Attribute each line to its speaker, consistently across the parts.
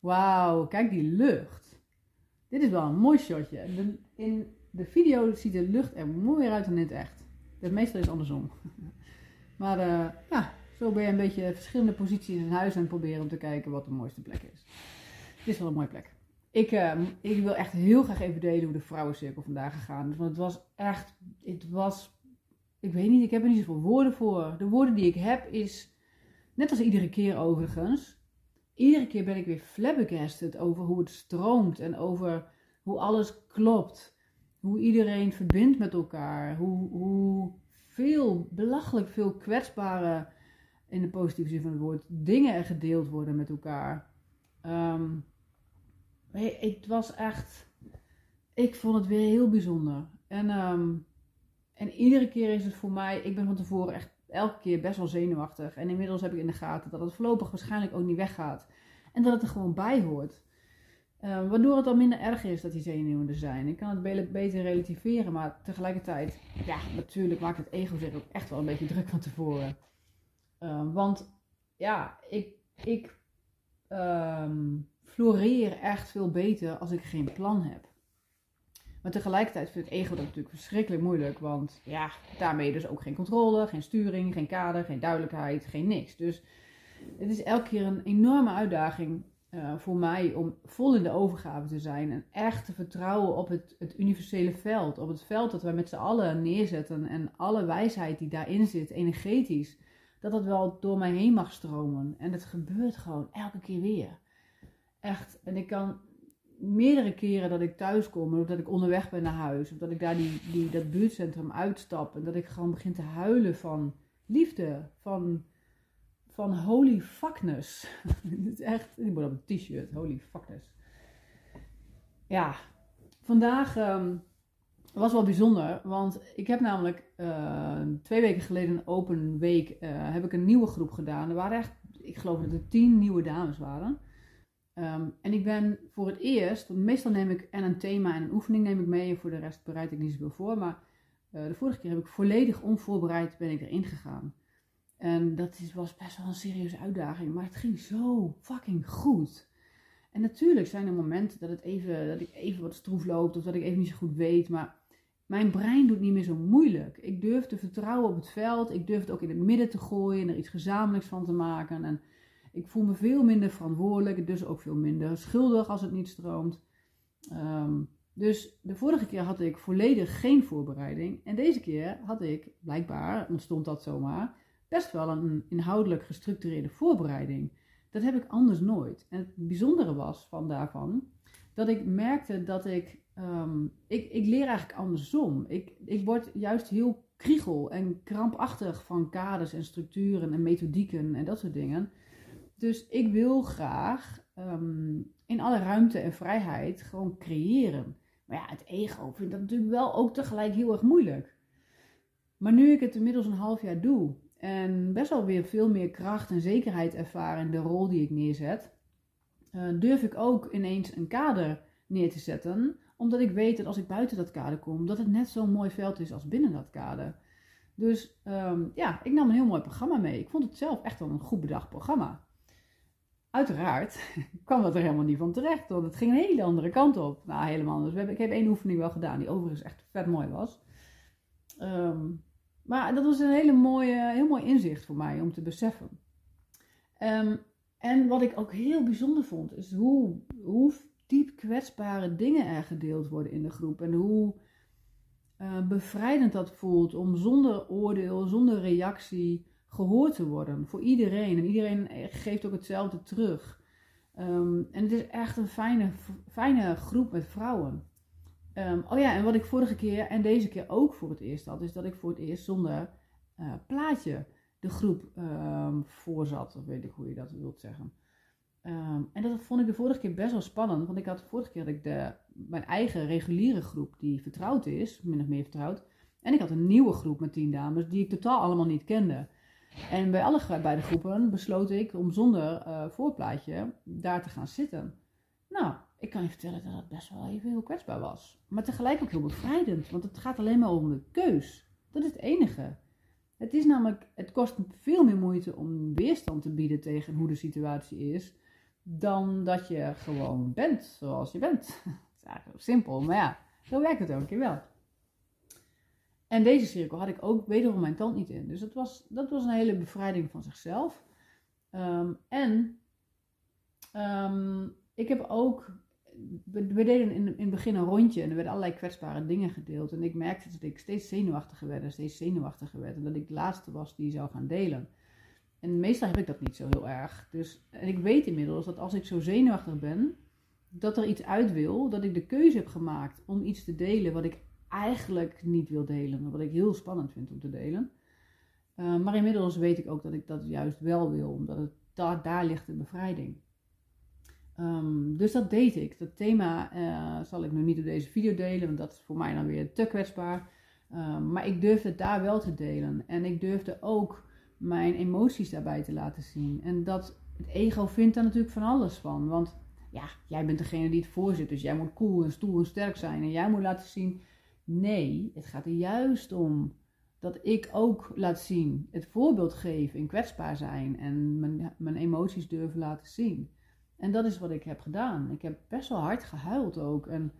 Speaker 1: Wauw, kijk die lucht. Dit is wel een mooi shotje. De- in de video ziet de lucht er mooier uit dan in het echt. Het meestal is andersom. Maar eh, ja, zo ben je een beetje verschillende posities in huis het proberen om te kijken wat de mooiste plek is. Dit is wel een mooie plek. Ik, eh, ik wil echt heel graag even delen hoe de vrouwencirkel vandaag gegaan is. Want het was echt, het was, ik weet niet, ik heb er niet zoveel woorden voor. De woorden die ik heb is, net als iedere keer overigens, iedere keer ben ik weer flabbergasted over hoe het stroomt en over hoe alles klopt. Hoe iedereen verbindt met elkaar. Hoe, hoe veel, belachelijk veel kwetsbare, in de positieve zin van het woord, dingen er gedeeld worden met elkaar. Hey, het was echt, ik vond het weer heel bijzonder. En, ehm, en iedere keer is het voor mij, ik ben van tevoren echt elke keer best wel zenuwachtig. En inmiddels heb ik in de gaten dat het voorlopig waarschijnlijk ook niet weggaat. En dat het er gewoon bij hoort. Eh, waardoor het al minder erg is dat die zenuwen er zijn. Ik kan het be- beter relativeren, maar tegelijkertijd, ja, natuurlijk maakt het ego zich ook echt wel een beetje druk van tevoren. Eh, want ja, ik, ik ehm, floreer echt veel beter als ik geen plan heb. Maar tegelijkertijd vind ik ego dat natuurlijk verschrikkelijk moeilijk, want ja, daarmee dus ook geen controle, geen sturing, geen kader, geen duidelijkheid, geen niks. Dus het is elke keer een enorme uitdaging eh, voor mij om vol in de overgave te zijn en echt te vertrouwen op het, het universele veld, op het veld dat wij met z'n allen neerzetten en alle wijsheid die daarin zit, energetisch, dat dat wel door mij heen mag stromen. En het gebeurt gewoon elke keer weer. Echt. En ik kan meerdere keren dat ik thuis kom, of dat ik onderweg ben naar huis, of dat ik daar die, die, dat buurtcentrum uitstap en dat ik gewoon begin te huilen van liefde, van, van holy fuckness. Het is echt, die moet op een t-shirt, holy fuckness. Ja, vandaag ehm, was wel bijzonder, want ik heb namelijk eh, twee weken geleden een open week, eh, heb ik een nieuwe groep gedaan. Er waren echt, ik geloof dat er tien nieuwe dames waren. Ehm, en ik ben voor het eerst, want meestal neem ik en een thema en een oefening neem ik mee. En voor de rest bereid ik niet zoveel voor. Maar eh, de vorige keer heb ik volledig onvoorbereid ben ik erin gegaan. En dat is, was best wel een serieuze uitdaging. Maar het ging zo fucking goed. En natuurlijk zijn er momenten dat, het even, dat ik even wat stroef loopt. Of dat ik even niet zo goed weet. Maar mijn brein doet niet meer zo moeilijk. Ik durf te vertrouwen op het veld. Ik durf het ook in het midden te gooien. En er iets gezamenlijks van te maken. En ik voel me veel minder verantwoordelijk, dus ook veel minder schuldig als het niet stroomt. Ehm, dus de vorige keer had ik volledig geen voorbereiding. En deze keer had ik, blijkbaar ontstond dat zomaar, best wel een inhoudelijk gestructureerde voorbereiding. Dat heb ik anders nooit. En het bijzondere was van daarvan, dat ik merkte dat ik, ehm, ik, ik leer eigenlijk andersom. Ik, ik word juist heel kriegel en krampachtig van kaders en structuren en methodieken en dat soort dingen. Dus ik wil graag ehm, in alle ruimte en vrijheid gewoon creëren. Maar ja, het ego vindt dat natuurlijk wel ook tegelijk heel erg moeilijk. Maar nu ik het inmiddels een half jaar doe en best wel weer veel meer kracht en zekerheid ervaar in de rol die ik neerzet, eh, durf ik ook ineens een kader neer te zetten. Omdat ik weet dat als ik buiten dat kader kom, dat het net zo'n mooi veld is als binnen dat kader. Dus ehm, ja, ik nam een heel mooi programma mee. Ik vond het zelf echt wel een goed bedacht programma. Uiteraard kwam dat er helemaal niet van terecht, want het ging een hele andere kant op. Nou, helemaal anders. Ik heb één oefening wel gedaan, die overigens echt vet mooi was. Ehm, maar dat was een hele mooie, heel mooi inzicht voor mij om te beseffen. Ehm, en wat ik ook heel bijzonder vond, is hoe, hoe diep kwetsbare dingen er gedeeld worden in de groep. En hoe eh, bevrijdend dat voelt om zonder oordeel, zonder reactie gehoord te worden voor iedereen. En iedereen geeft ook hetzelfde terug. Um, en het is echt een fijne, fijne groep met vrouwen. Um, oh ja, en wat ik vorige keer en deze keer ook voor het eerst had, is dat ik voor het eerst zonder uh, plaatje de groep um, voorzat. Of weet ik hoe je dat wilt zeggen. en dat vond ik de vorige keer best wel spannend. Want ik had de vorige keer had ik de, mijn eigen reguliere groep die vertrouwd is, min of meer vertrouwd. En ik had een nieuwe groep met tien dames die ik totaal allemaal niet kende. En bij alle beide groepen besloot ik om zonder uh, voorplaatje daar te gaan zitten. Nou, ik kan je vertellen dat het best wel even heel kwetsbaar was. Maar tegelijk ook heel bevrijdend, want het gaat alleen maar om de keus. Dat is het enige. Het is namelijk, het kost veel meer moeite om weerstand te bieden tegen hoe de situatie is, dan dat je gewoon bent zoals je bent. Het is eigenlijk simpel, maar ja, zo werkt het ook keer wel. En deze cirkel had ik ook wederom mijn tand niet in. Dus dat was, dat was een hele bevrijding van zichzelf. Ehm, en ehm, ik heb ook. We, deden in, in het begin een rondje en er werden allerlei kwetsbare dingen gedeeld. En ik merkte dat ik steeds zenuwachtiger werd en steeds zenuwachtiger werd. En dat ik de laatste was die zou gaan delen. En meestal heb ik dat niet zo heel erg. Dus, en ik weet inmiddels dat als ik zo zenuwachtig ben, dat er iets uit wil, dat ik de keuze heb gemaakt om iets te delen wat ik eigenlijk niet wil delen, wat ik heel spannend vind om te delen. Uh, maar inmiddels weet ik ook dat ik dat juist wel wil, omdat daar, daar ligt de bevrijding. Um, dus dat deed ik. Dat thema uh, zal ik nu niet op deze video delen, want dat is voor mij dan weer te kwetsbaar. Um, maar ik durfde het daar wel te delen. En ik durfde ook mijn emoties daarbij te laten zien. En dat het ego vindt daar natuurlijk van alles van. Want ja, jij bent degene die het voorzit, dus jij moet cool en stoer en sterk zijn. En jij moet laten zien, nee, het gaat er juist om dat ik ook laat zien, het voorbeeld geven in kwetsbaar zijn en mijn, mijn emoties durven laten zien. En dat is wat ik heb gedaan. Ik heb best wel hard gehuild ook. En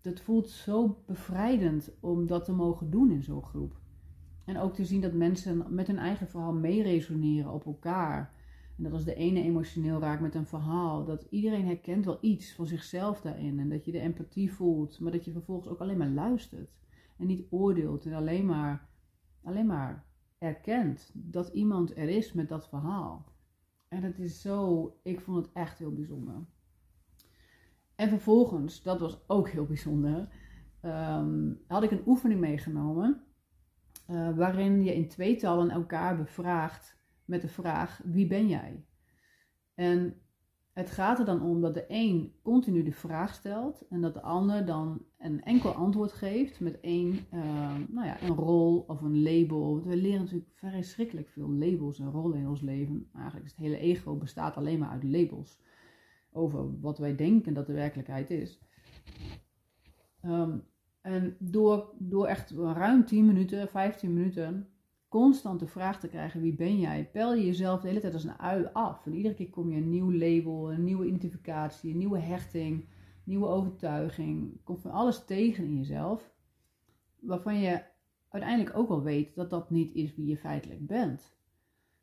Speaker 1: het voelt zo bevrijdend om dat te mogen doen in zo'n groep. En ook te zien dat mensen met hun eigen verhaal meeresoneren op elkaar. En dat als de ene emotioneel raakt met een verhaal, dat iedereen herkent wel iets van zichzelf daarin. En dat je de empathie voelt, maar dat je vervolgens ook alleen maar luistert. En niet oordeelt en alleen maar, alleen maar erkent dat iemand er is met dat verhaal. En dat is zo, ik vond het echt heel bijzonder. En vervolgens, dat was ook heel bijzonder, ehm, had ik een oefening meegenomen. Uh, waarin je in tweetallen elkaar bevraagt met de vraag: wie ben jij? En het gaat er dan om dat de een continu de vraag stelt en dat de ander dan een enkel antwoord geeft met één, uh, nou ja, een rol of een label. We leren natuurlijk verschrikkelijk veel labels en rollen in ons leven. Eigenlijk is het hele ego bestaat alleen maar uit labels over wat wij denken dat de werkelijkheid is. Um, en door, door echt ruim 10 minuten, 15 minuten constant de vraag te krijgen: wie ben jij? Pel je jezelf de hele tijd als een ui af. En iedere keer kom je een nieuw label, een nieuwe identificatie, een nieuwe hechting, nieuwe overtuiging. Komt van alles tegen in jezelf. Waarvan je uiteindelijk ook wel weet dat dat niet is wie je feitelijk bent.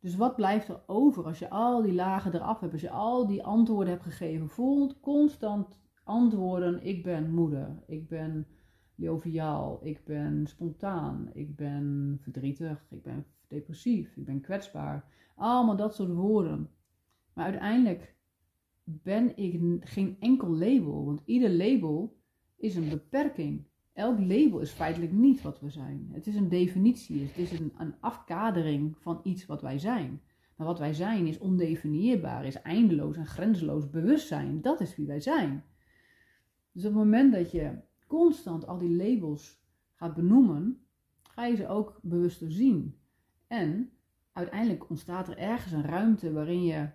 Speaker 1: Dus wat blijft er over als je al die lagen eraf hebt, als je al die antwoorden hebt gegeven? Voelt constant antwoorden: ik ben moeder, ik ben joviaal, ik ben spontaan, ik ben verdrietig, ik ben depressief, ik ben kwetsbaar. Allemaal dat soort woorden. Maar uiteindelijk ben ik geen enkel label, want ieder label is een beperking. Elk label is feitelijk niet wat we zijn. Het is een definitie, het is een, een afkadering van iets wat wij zijn. Maar wat wij zijn is ondefinieerbaar, is eindeloos en grenzeloos bewustzijn. Dat is wie wij zijn. Dus op het moment dat je constant al die labels gaat benoemen, ga je ze ook bewuster zien. En uiteindelijk ontstaat er ergens een ruimte waarin je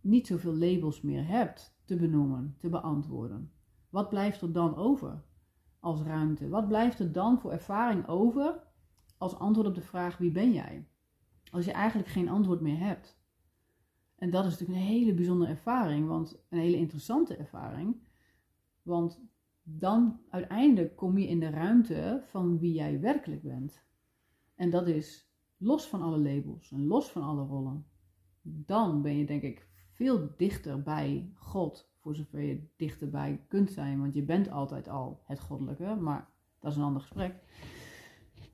Speaker 1: niet zoveel labels meer hebt te benoemen, te beantwoorden. Wat blijft er dan over als ruimte? Wat blijft er dan voor ervaring over als antwoord op de vraag wie ben jij? Als je eigenlijk geen antwoord meer hebt. En dat is natuurlijk een hele bijzondere ervaring, want een hele interessante ervaring. Want dan uiteindelijk kom je in de ruimte van wie jij werkelijk bent. En dat is los van alle labels en los van alle rollen. Dan ben je denk ik veel dichter bij God, voor zover je dichterbij kunt zijn, want je bent altijd al het goddelijke, maar dat is een ander gesprek.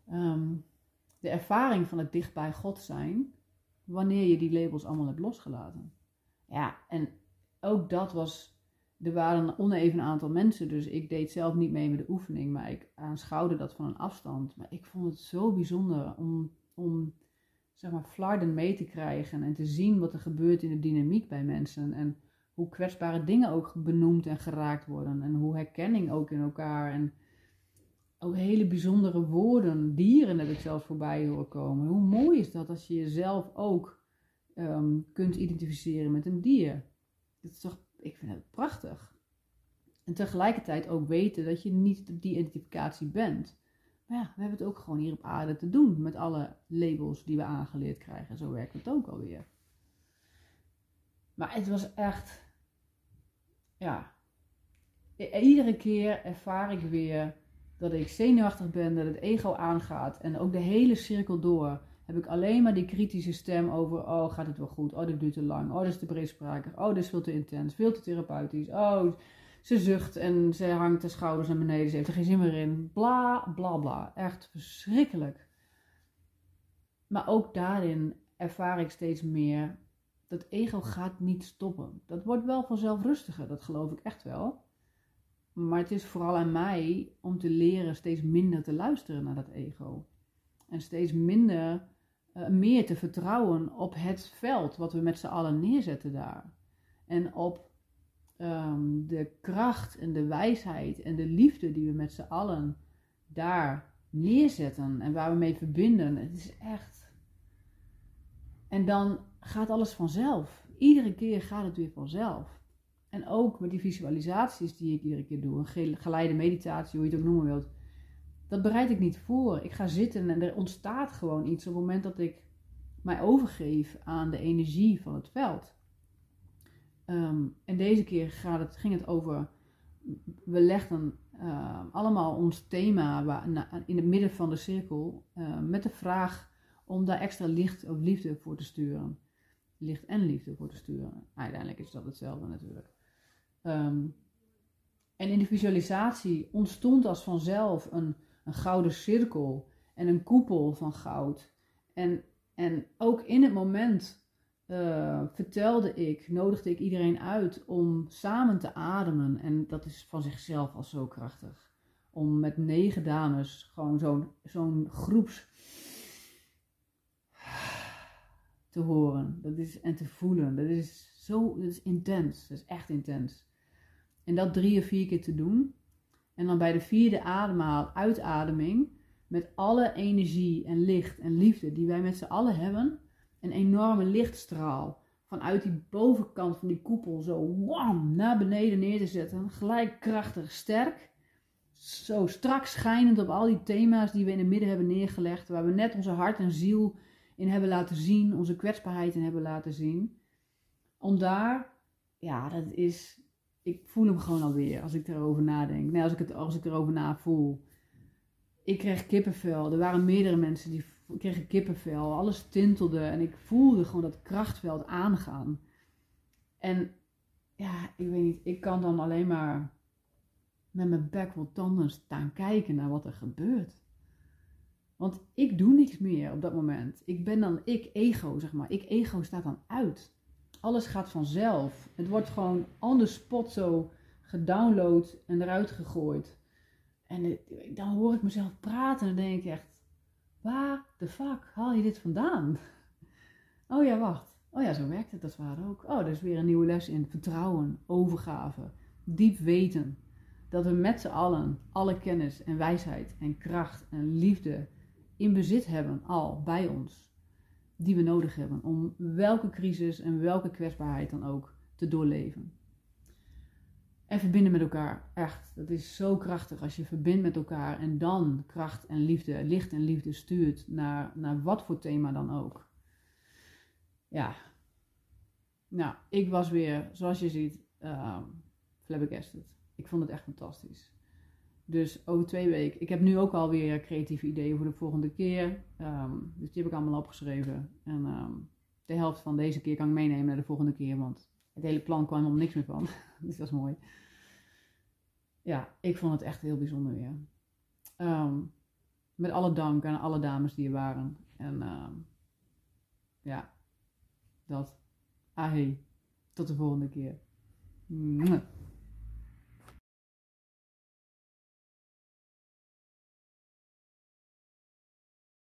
Speaker 1: Ehm, de ervaring van het dicht bij God zijn, wanneer je die labels allemaal hebt losgelaten. Ja, en ook dat was er waren een oneven aantal mensen, dus ik deed zelf niet mee met de oefening, maar ik aanschouwde dat van een afstand. Maar ik vond het zo bijzonder om, om zeg maar, flarden mee te krijgen en te zien wat er gebeurt in de dynamiek bij mensen. En hoe kwetsbare dingen ook benoemd en geraakt worden. En hoe herkenning ook in elkaar. En ook hele bijzondere woorden, dieren heb ik zelfs voorbij horen komen. Hoe mooi is dat als je jezelf ook ehm, kunt identificeren met een dier? Dat is toch ik vind het prachtig. En tegelijkertijd ook weten dat je niet die identificatie bent. Maar ja, we hebben het ook gewoon hier op aarde te doen met alle labels die we aangeleerd krijgen. Zo werkt het ook alweer. Maar het was echt ja, iedere keer ervaar ik weer dat ik zenuwachtig ben, dat het ego aangaat. En ook de hele cirkel door heb ik alleen maar die kritische stem over: oh, gaat het wel goed? Oh, dit duurt te lang. Oh, dit is te breedsprakig. Oh, dit is veel te intens, veel te therapeutisch. Oh, ze zucht en ze hangt de schouders naar beneden. Ze heeft er geen zin meer in. Bla, bla, bla. Echt verschrikkelijk. Maar ook daarin ervaar ik steeds meer dat ego gaat niet stoppen. Dat wordt wel vanzelf rustiger, dat geloof ik echt wel. Maar het is vooral aan mij om te leren steeds minder te luisteren naar dat ego. En steeds minder, uh, meer te vertrouwen op het veld wat we met z'n allen neerzetten daar. En op um, de kracht en de wijsheid en de liefde die we met z'n allen daar neerzetten en waar we mee verbinden. Het is echt. En dan gaat alles vanzelf. Iedere keer gaat het weer vanzelf. En ook met die visualisaties die ik iedere keer doe, een geleide meditatie, hoe je het ook noemen wilt. Dat bereid ik niet voor. Ik ga zitten en er ontstaat gewoon iets op het moment dat ik mij overgeef aan de energie van het veld. Ehm, en deze keer gaat het, ging het over, we legden uh, allemaal ons thema waar, in het midden van de cirkel uh, met de vraag om daar extra licht of liefde voor te sturen. Licht en liefde voor te sturen. Uiteindelijk is dat hetzelfde natuurlijk. En in de visualisatie ontstond als vanzelf een, een gouden cirkel en een koepel van goud. En, en ook in het moment uh, vertelde ik, nodigde ik iedereen uit om samen te ademen. En dat is van zichzelf al zo krachtig. Om met negen dames gewoon zo'n zo'n groeps te horen. Dat is, en te voelen. Dat is zo dat is intens. Dat is echt intens. En dat drie of vier keer te doen. En dan bij de vierde ademhaal, uitademing, met alle energie en licht en liefde die wij met z'n allen hebben, een enorme lichtstraal vanuit die bovenkant van die koepel zo wam, naar beneden neer te zetten. Gelijk krachtig, sterk. Zo strak schijnend op al die thema's die we in het midden hebben neergelegd. Waar we net onze hart en ziel in hebben laten zien. Onze kwetsbaarheid in hebben laten zien. Om daar, ja, dat is, ik voel hem gewoon alweer als ik erover nadenk. Nee, als ik, het, als ik erover na voel. Ik kreeg kippenvel. Er waren meerdere mensen die een kippenvel, alles tintelde en ik voelde gewoon dat krachtveld aangaan. En ja, ik weet niet, ik kan dan alleen maar met mijn bek vol tanden staan kijken naar wat er gebeurt. Want ik doe niks meer op dat moment. Ik ben dan ik ego, zeg maar. Ik ego staat dan uit. Alles gaat vanzelf. Het wordt gewoon on the spot zo gedownload en eruit gegooid. En dan hoor ik mezelf praten en dan denk ik echt, Waar de fuck haal je dit vandaan? Oh ja, wacht. Oh ja, zo werkt het als waar ook. Oh, er is weer een nieuwe les in vertrouwen, overgave, diep weten. Dat we met z'n allen alle kennis en wijsheid en kracht en liefde in bezit hebben, al bij ons. Die we nodig hebben om welke crisis en welke kwetsbaarheid dan ook te doorleven en verbinden met elkaar. Echt, dat is zo krachtig als je verbindt met elkaar en dan kracht en liefde, licht en liefde stuurt naar, naar wat voor thema dan ook. Ja, nou, ik was weer, zoals je ziet, uh, flabbergasted. Ik vond het echt fantastisch. Dus over twee weken. Ik heb nu ook alweer creatieve ideeën voor de volgende keer. Ehm, dus die heb ik allemaal opgeschreven. En ehm, de helft van deze keer kan ik meenemen naar de volgende keer. Want het hele plan kwam er niks meer van. dus dat is mooi ja, ik vond het echt heel bijzonder weer. Ehm, met alle dank aan alle dames die er waren. En ja, dat. Ahee. Tot de volgende keer.